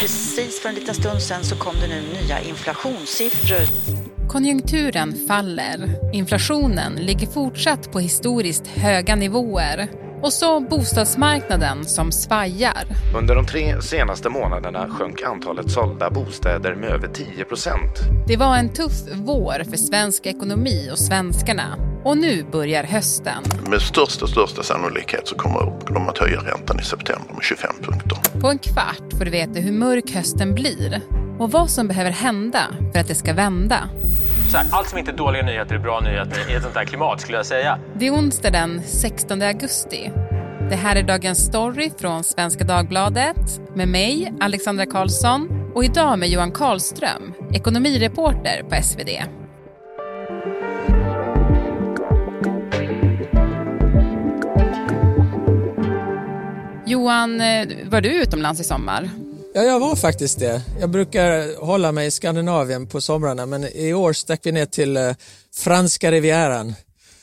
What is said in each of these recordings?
precis för en liten stund sedan så kom det nu nya inflationssiffror. Konjunkturen faller. Inflationen ligger fortsatt på historiskt höga nivåer. Och så bostadsmarknaden som svajar. Under de tre senaste månaderna sjönk antalet sålda bostäder med över 10 procent. Det var en tuff vår för svensk ekonomi och svenskarna. Och nu börjar hösten. Med största, största sannolikhet så kommer de att höja räntan i september med 25 punkter. På en kvart får du veta hur mörk hösten blir och vad som behöver hända för att det ska vända. Här, allt som inte är dåliga nyheter är bra nyheter i ett sånt här klimat skulle jag säga. Det är onsdag den 16 augusti. Det här är Dagens Story från Svenska Dagbladet med mig, Alexandra Karlsson och idag med Johan Karlström, ekonomireporter på SvD. Johan, eh, var du utomlands i sommar? Ja, jag var faktiskt det. Jag brukar hålla mig i Skandinavien på somrarna men i år stack vi ner till eh, franska rivieran.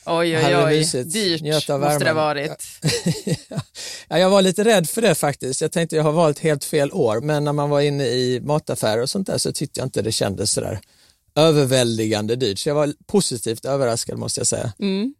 Oj, oj, oj. Dyrt måste det ha varit. ja, jag var lite rädd för det faktiskt. Jag tänkte jag har valt helt fel år, men när man var inne i mataffärer och sånt där så tyckte jag inte det kändes sådär överväldigande dyrt. Så jag var positivt överraskad måste jag säga. Mm.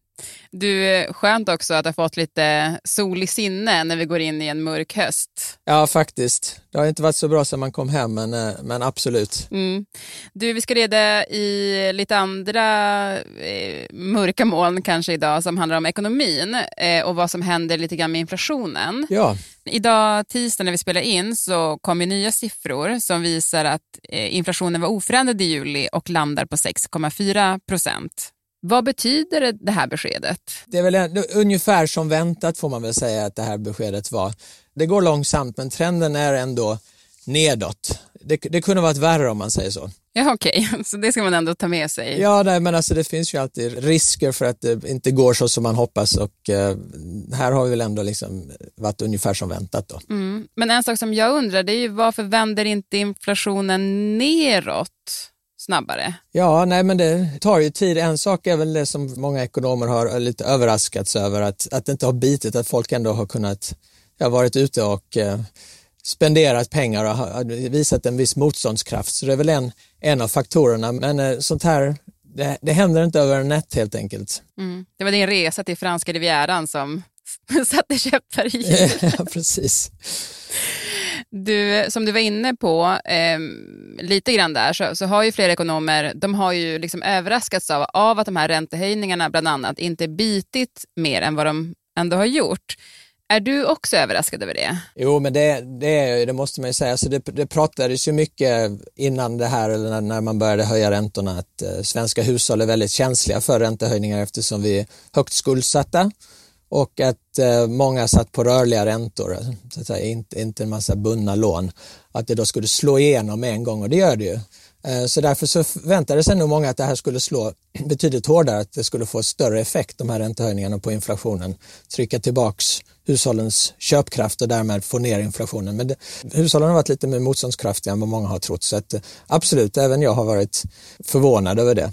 Du, skönt också att ha fått lite sol i sinne när vi går in i en mörk höst. Ja, faktiskt. Det har inte varit så bra sedan man kom hem, men, eh, men absolut. Mm. Du, vi ska reda i lite andra eh, mörka moln kanske idag som handlar om ekonomin eh, och vad som händer lite grann med inflationen. Ja. Idag tisdag när vi spelar in så kommer nya siffror som visar att eh, inflationen var oförändrad i juli och landar på 6,4 procent. Vad betyder det här beskedet? Det är väl ungefär som väntat får man väl säga att det här beskedet var. Det går långsamt men trenden är ändå nedåt. Det, det kunde varit värre om man säger så. Ja, Okej, okay. så det ska man ändå ta med sig? Ja, nej, men alltså, det finns ju alltid risker för att det inte går så som man hoppas och eh, här har vi väl ändå liksom varit ungefär som väntat. Då. Mm. Men en sak som jag undrar det är ju varför vänder inte inflationen neråt? Snabbare? Ja, nej men det tar ju tid. En sak är väl det som många ekonomer har lite överraskats över, att, att det inte har bitit, att folk ändå har kunnat, ja, varit ute och eh, spenderat pengar och har visat en viss motståndskraft. Så det är väl en, en av faktorerna. Men eh, sånt här, det, det händer inte över en natt helt enkelt. Mm. Det var din resa till franska rivieran som satte käppar i Ja, precis. Du, som du var inne på, eh, lite grann där, så, så, har ju flera ekonomer, de har ju liksom överraskats av, av att de här räntehöjningarna bland annat inte bitit mer än vad de ändå har gjort. Är du också överraskad över det? Jo, men det, det, det måste man ju säga. Så det, det pratades ju mycket innan det här, eller när man började höja räntorna, att eh, svenska hushåll är väldigt känsliga för räntehöjningar eftersom vi är högt skuldsatta och att eh, många satt på rörliga räntor, så att säga, inte, inte en massa bundna lån. Att det då skulle slå igenom en gång och det gör det ju. Eh, så därför så förväntade sig nog många att det här skulle slå betydligt hårdare, att det skulle få större effekt de här räntehöjningarna på inflationen. Trycka tillbaks hushållens köpkraft och därmed få ner inflationen. Men det, hushållen har varit lite mer motståndskraftiga än vad många har trott. Så att, eh, absolut, även jag har varit förvånad över det.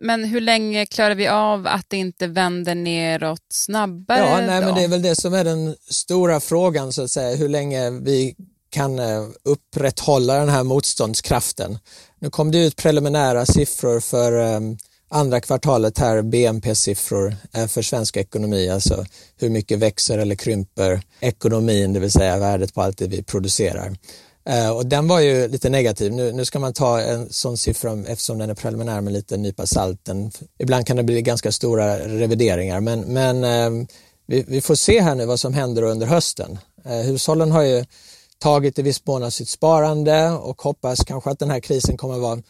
Men hur länge klarar vi av att det inte vänder neråt snabbare? Ja, nej, då? men det är väl det som är den stora frågan så att säga. Hur länge vi kan eh, upprätthålla den här motståndskraften. Nu kom det ut preliminära siffror för eh, andra kvartalet här, BNP-siffror för svensk ekonomi, alltså hur mycket växer eller krymper ekonomin, det vill säga värdet på allt det vi producerar. Eh, och den var ju lite negativ. Nu, nu ska man ta en sån siffra eftersom den är preliminär med lite nypa salten. Ibland kan det bli ganska stora revideringar men, men eh, vi, vi, får se här nu vad som händer under hösten. Eh, hushållen har ju tagit i viss mån av sitt sparande och hoppas kanske att den här krisen kommer vara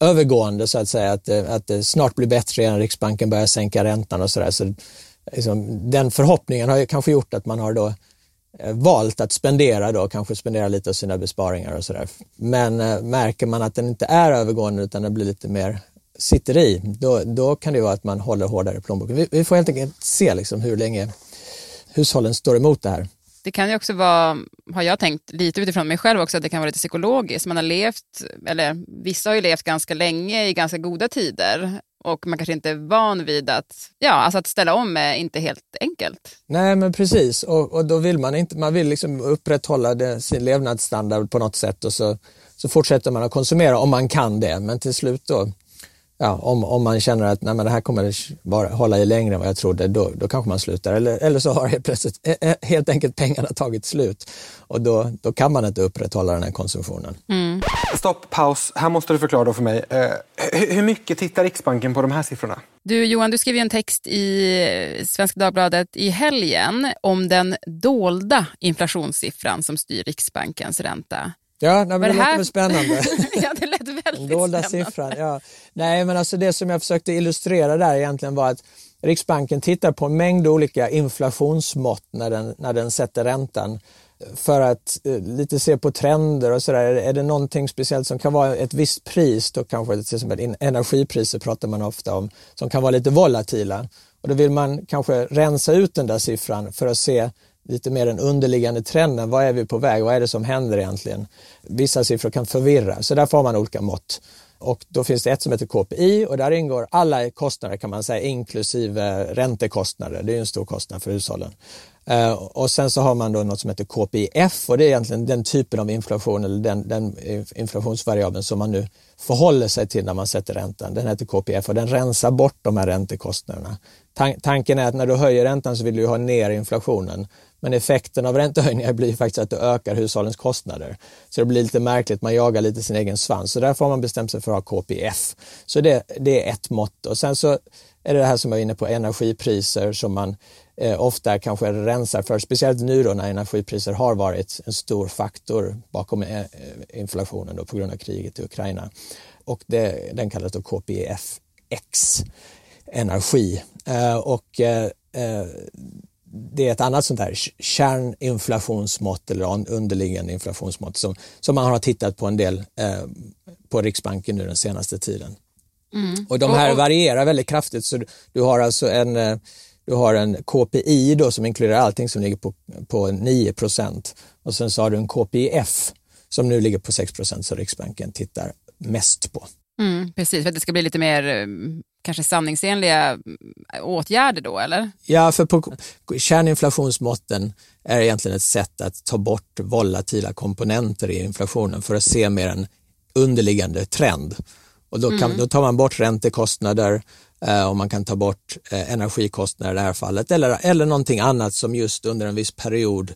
övergående så att säga, att, att det snart blir bättre igen, Riksbanken börjar sänka räntan och sådär. Så, liksom, den förhoppningen har ju kanske gjort att man har då eh, Eh, valt att spendera då, kanske spendera lite av sina besparingar och sådär. Men eh, märker man att den inte är övergående utan den blir lite mer sitter i, då, då kan det vara att man håller hårdare i plånboken. Vi, vi får helt enkelt se liksom hur länge hushållen står emot det här. Det kan ju också vara, har jag tänkt lite utifrån mig själv också, att det kan vara lite psykologiskt. Man har levt, eller vissa har ju levt ganska länge i ganska goda tider och man kanske inte är van vid att, ja, alltså att ställa om är inte helt enkelt. Nej men precis och, och då vill man inte, man vill liksom upprätthålla det, sin levnadsstandard på något sätt och så, så fortsätter man att konsumera om man kan det men till slut då ja, om, om man känner att nej, men det här kommer bara hålla i längre än vad jag trodde, då, då kanske man slutar. Eller, eller så har helt plötsligt eh, eh, helt enkelt pengarna tagit slut och då, då kan man inte upprätthålla den här konsumtionen. Mm. Stopp, paus. Här måste du förklara då för mig. Eh, hur mycket tittar Riksbanken på de här siffrorna? Du Johan, du skrev en text i Svenska Dagbladet i helgen om den dolda inflationssiffran som styr Riksbankens ränta. Ja, nej, men det, det låter väl spännande. ja, det lät väldigt dolda spännande. siffran, ja. Nej, men alltså det som jag försökte illustrera där egentligen var att Riksbanken tittar på en mängd olika inflationsmått när den, när den sätter räntan för att eh, lite se på trender och sådär. Är det någonting speciellt som kan vara ett visst pris, då kanske till exempel energipriser pratar man ofta om, som kan vara lite volatila. Och då vill man kanske rensa ut den där siffran för att se lite mer den underliggande trenden. Vad är vi på väg? Vad är det som händer egentligen? Vissa siffror kan förvirra, så därför har man olika mått. Och då finns det ett som heter KPI och där ingår alla kostnader kan man säga, inklusive räntekostnader. Det är en stor kostnad för hushållen. Eh, och sen så har man då något som heter KPIF och det är egentligen den typen av inflation eller den, den inflationsvariabeln som man nu förhåller sig till när man sätter räntan. Den heter KPIF och den rensar bort de här räntekostnaderna. Tan tanken är att när du höjer räntan så vill du ha ner inflationen. Men effekten av räntehöjningar blir faktiskt att det ökar hushållens kostnader. Så det blir lite märkligt, man jagar lite sin egen svans. Så därför har man bestämt sig för att ha KPIF. Så det, det är ett mått. Och sen så är det det här som jag är inne på, energipriser som man eh, ofta kanske rensar för, speciellt nu då när energipriser har varit en stor faktor bakom eh, eh inflationen då, på grund av kriget i Ukraina. Och det, den kallas då KPFX, energi. Eh, och eh, eh, det är ett annat sånt här kärninflationsmått eller underliggande inflationsmått som, som man har tittat på en del eh, på Riksbanken nu den senaste tiden. Mm. Och de här varierar väldigt kraftigt så du, har alltså en eh, du har en KPI då som inkluderar allting som ligger på, på 9% och sen så har du en KPIF som nu ligger på 6% så Riksbanken tittar mest på. Mm, precis, för att det ska bli lite mer eh, kanske sanningsenliga mm, åtgärder då, eller? Ja, för på kärninflationsmåtten är egentligen ett sätt att ta bort volatila komponenter i inflationen för att se mer en underliggande trend. Och då, kan, mm. då tar man bort räntekostnader eh, och man kan ta bort eh, energikostnader i det här fallet eller, eller någonting annat som just under en viss period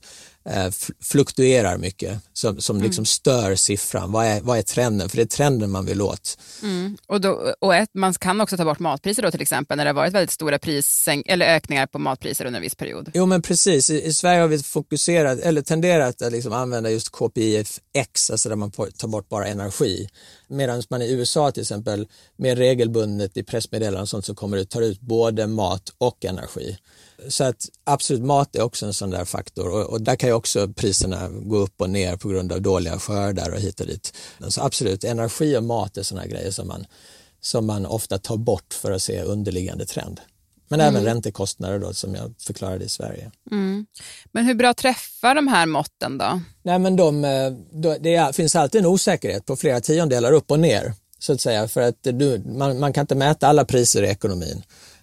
fluktuerar mycket, som, som liksom mm. stör siffran. Vad är, vad är trenden? För det är trenden man vill åt. Mm. Och, då, och ett, man kan också ta bort matpriser då till exempel när det har varit väldigt stora pris, eller ökningar på matpriser under en viss period. Jo men precis, i, i Sverige har vi fokuserat eller tenderat att liksom använda just KPIFX, alltså där man tar bort bara energi. Medan man i USA till exempel mer regelbundet i pressmeddelanden och sånt så kommer det tar ut både mat och energi. Så att absolut, mat är också en sån där faktor och, och, där kan ju också priserna gå upp och ner på grund av dåliga skördar och hit och dit. Så absolut, energi och mat är sådana grejer som man, som man ofta tar bort för att se underliggande trend. Men mm. även räntekostnader då, som jag förklarade i Sverige. Mm. Men hur bra träffar de här måtten då? Nej, men de, eh, då, det finns alltid en osäkerhet på flera tiondelar upp och ner så att säga för att du, man, man kan inte mäta alla priser i ekonomin.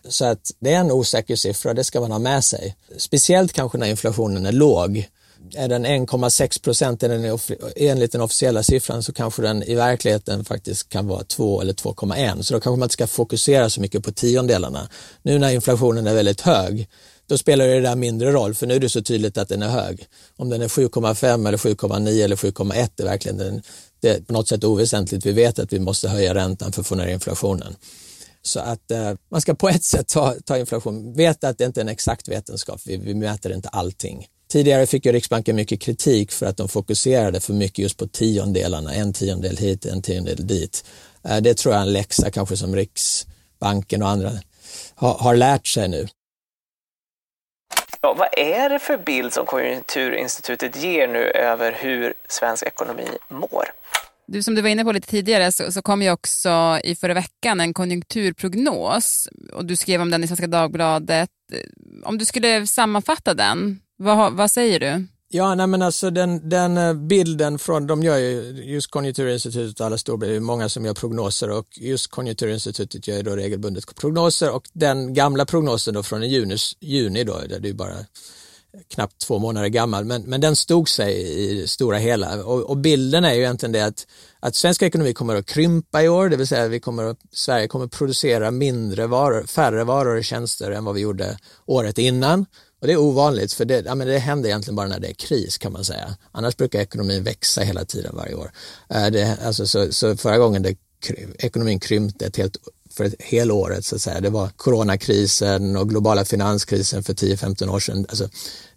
Så att det är en osäker siffra, det ska man ha med sig. Speciellt kanske när inflationen är låg. Är den 1,6 procent enligt den officiella siffran så kanske den i verkligheten faktiskt kan vara 2 eller 2,1 så då kanske man inte ska fokusera så mycket på tiondelarna. Nu när inflationen är väldigt hög då spelar det där mindre roll för nu är det så tydligt att den är hög. Om den är 7,5 eller 7,9 eller 7,1 är verkligen den, det är på något sätt oväsentligt. Vi vet att vi måste höja räntan för att få ner inflationen. Så att eh, man ska på ett sätt ta, ta inflation, veta att det inte är en exakt vetenskap, vi, vi mäter inte allting. Tidigare fick ju Riksbanken mycket kritik för att de fokuserade för mycket just på tiondelarna, en tiondel hit, en tiondel dit. Eh, det tror jag är en läxa kanske som Riksbanken och andra har, har lärt sig nu. Ja, vad är det för bild som Konjunkturinstitutet ger nu över hur svensk ekonomi mår? Du, som du var inne på lite tidigare så, så kom ju också i förra veckan en konjunkturprognos och du skrev om den i Svenska Dagbladet. Om du skulle sammanfatta den, vad, vad säger du? Ja, nej men alltså den, den eh, bilden från, de gör ju, just Konjunkturinstitutet och alla storbolag, det är många som gör prognoser och just Konjunkturinstitutet gör ju då regelbundet prognoser och den gamla prognosen då från juni, juni då, där det är bara knappt två månader gammal, men, men den stod sig i det stora hela och, och, bilden är ju egentligen det att, att svensk ekonomi kommer att krympa i år, det vill säga vi kommer att, Sverige kommer att producera mindre varor, färre varor och tjänster än vad vi gjorde året innan och det är ovanligt för det, ja, men det händer egentligen bara när det är kris kan man säga. Annars brukar ekonomin växa hela tiden varje år. Eh, det, alltså, så, så förra gången det, ekonomin krympte ett helt för ett helåret så att säga. Det var coronakrisen och globala finanskrisen för 10-15 år sedan. Alltså,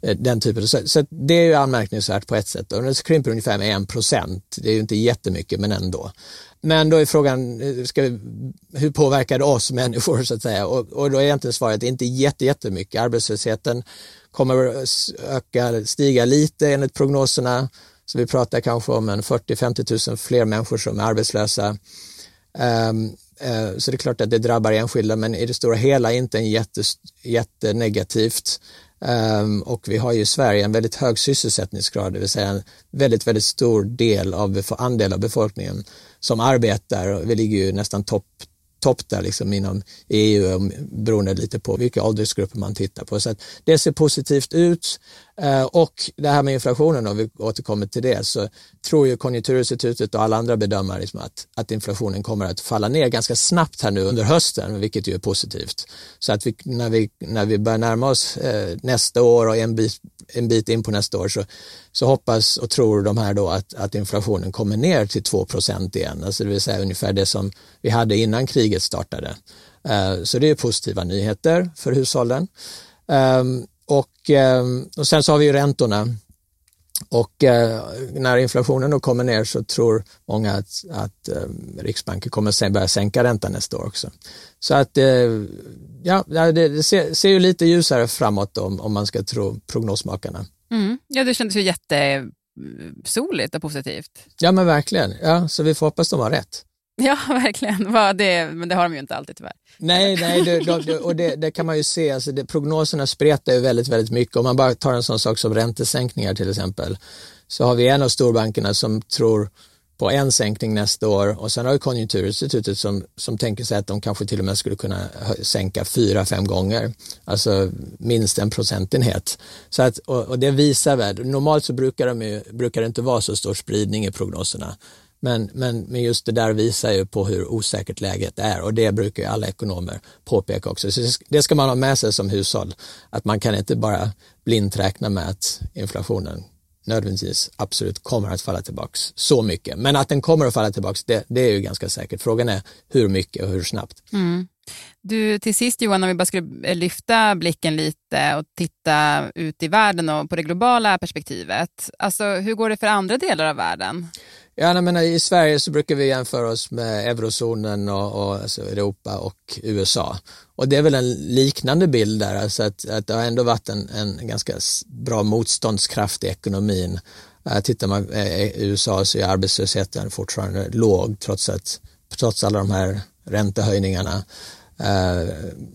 eh, den typen. Så, så det är ju anmärkningsvärt på ett sätt. Och det krymper ungefär med en procent. Det är ju inte jättemycket men ändå. Men då är frågan, eh, ska vi, hur påverkar det oss människor så att säga? Och, och då är egentligen svaret inte jätte, jättemycket. Arbetslösheten kommer att öka, stiga lite enligt prognoserna. Så vi pratar kanske om en 40-50 000 fler människor som är arbetslösa. Um, Eh, så det är klart att det drabbar enskilda men i det stora hela inte en jätte, jättenegativt. Ehm, och vi har ju i Sverige en väldigt hög sysselsättningsgrad, det vill säga en väldigt, väldigt stor del av andel av befolkningen som arbetar. Vi ligger ju nästan topp topp där liksom inom EU beroende lite på vilka åldersgrupper man tittar på. Så det ser positivt ut Eh, och det här med inflationen, om vi återkommer till det, så tror ju Konjunkturinstitutet och alla andra bedömare liksom att, att inflationen kommer att falla ner ganska snabbt här nu under hösten, vilket ju är positivt. Så att vi, när, vi, när vi börjar närma oss eh, nästa år och en bit, en bit in på nästa år så, så hoppas och tror de här då att, att inflationen kommer ner till 2% igen, alltså det vill säga ungefär det som vi hade innan kriget startade. Eh, så det är positiva nyheter för hushållen. Ehm, och, ehm, och sen så har vi ju räntorna och eh, när inflationen då kommer ner så tror många att, att eh, Riksbanken kommer börja sänka räntan nästa år också. Så att eh, ja, det, det ser, ser, ju lite ljusare framåt om, om man ska tro prognosmakarna. Mm. Ja, det kändes ju jättesoligt och positivt. Ja, men verkligen. Ja, så vi får hoppas de har rätt. Ja, verkligen. Det, men det har de ju inte alltid tyvärr. Nej, nej det, det, och det, det, kan man ju se. Alltså det, prognoserna spretar ju väldigt, väldigt mycket. Om man bara tar en sån sak som räntesänkningar till exempel, så har vi en av storbankerna som tror på en sänkning nästa år och sen har vi Konjunkturinstitutet som, som tänker sig att de kanske till och med skulle kunna sänka fyra, fem gånger, alltså minst en procentenhet. Så att, och, och det visar väl, normalt så brukar, de ju, brukar det inte vara så stor spridning i prognoserna. Men, men, men just det där visar ju på hur osäkert läget är och det brukar ju alla ekonomer påpeka också. Så det ska man ha med sig som hushåll, att man kan inte bara blint räkna med att inflationen nödvändigtvis absolut kommer att falla tillbaks så mycket. Men att den kommer att falla tillbaks, det, det är ju ganska säkert. Frågan är hur mycket och hur snabbt. Mm. Du, till sist Johan, om vi bara skulle lyfta blicken lite och titta ut i världen och på det globala perspektivet. Alltså, hur går det för andra delar av världen? Ja, menar, I Sverige så brukar vi jämföra oss med eurozonen och, och alltså Europa och USA. Och det är väl en liknande bild där, alltså att, att det har ändå varit en, en ganska bra motståndskraft i ekonomin. Uh, tittar man eh, i USA så är arbetslösheten fortfarande låg trots, att, trots alla de här räntehöjningarna. Uh,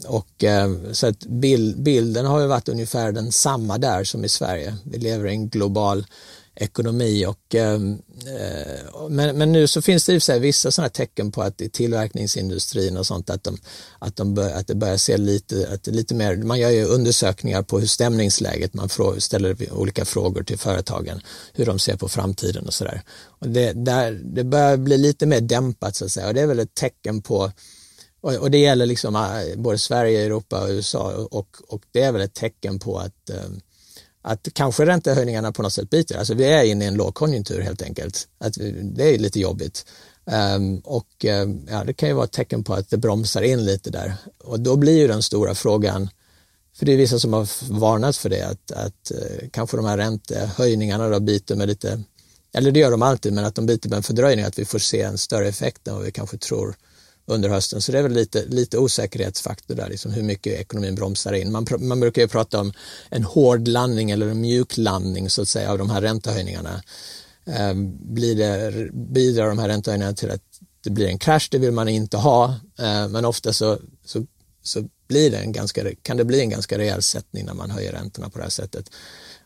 och, uh, så att bild, bilden har ju varit ungefär densamma där som i Sverige. Vi lever i en global ekonomi och ehm, eh, men, men nu så finns det i sig vissa sådana tecken på att i tillverkningsindustrin och sånt att, de, att, de bör, att det börjar se lite, att lite mer, man gör ju undersökningar på hur stämningsläget, man frå, ställer olika frågor till företagen, hur de ser på framtiden och sådär. det, det börjar bli lite mer dämpat så att säga och det är väl ett tecken på och, och det gäller liksom ah, både Sverige, Europa och USA och, och det är väl ett tecken på att eh, att kanske räntehöjningarna på något sätt biter. Alltså vi är inne i en lågkonjunktur helt enkelt. Att det är lite jobbigt. Um, och um, ja, det kan ju vara ett tecken på att det bromsar in lite där. Och då blir ju den stora frågan, för det är vissa som har varnat för det, att, att uh, kanske de här räntehöjningarna då biter med lite, eller det gör de alltid, men att de biter med en fördröjning, att vi får se en större effekt än vad vi kanske tror under hösten. Så det är väl lite, lite osäkerhetsfaktor där, liksom hur mycket ekonomin bromsar in. Man, man brukar ju prata om en hård landning eller en mjuk landning så att säga av de här räntehöjningarna. Eh, blir det, bidrar de här räntehöjningarna till att det blir en krasch, det vill man inte ha, eh, men ofta så, så, så blir det en ganska, kan det bli en ganska rejäl sättning när man höjer räntorna på det här sättet.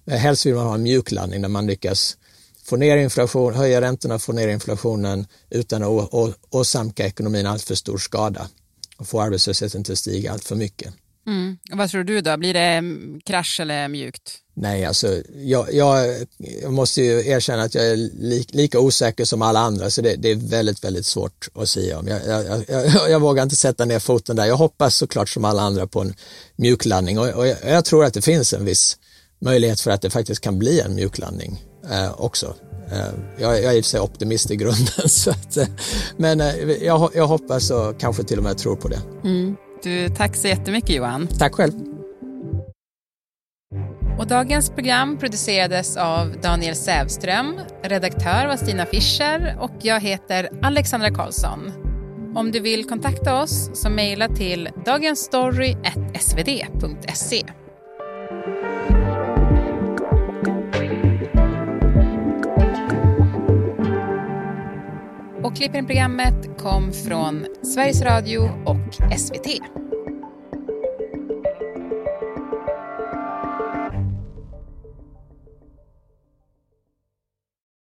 Eh, helst vill man ha en mjuk landning där man lyckas få ner inflation, höja räntorna, få ner inflationen utan att åsamka ekonomin alltför stor skada och få arbetslösheten till att stiga allt för mycket. Mm. vad tror du då, blir det mm, krasch eller mjukt? Nej, alltså jag, jag, jag måste ju erkänna att jag är li, lika osäker som alla andra så det, det, är väldigt, väldigt svårt att säga om. Jag, jag, jag, jag, vågar inte sätta ner foten där. Jag hoppas såklart som alla andra på en mjuklandning och, och jag, tror att det finns en viss möjlighet för att det faktiskt kan bli en mjuklandning eh, också. Eh, jag, jag är i och för sig optimist i grunden, så att, eh, men eh, jag, jag hoppas och kanske till och med tror på det. Mm. Du, tack så jättemycket Johan. Tack själv. Och dagens program producerades av Daniel Sävström, redaktör var Stina Fischer och jag heter Alexandra Karlsson. Om du vill kontakta oss så mejla till dagensstory.svd.se. Och klippen i programmet kom från Sveriges Radio och SVT.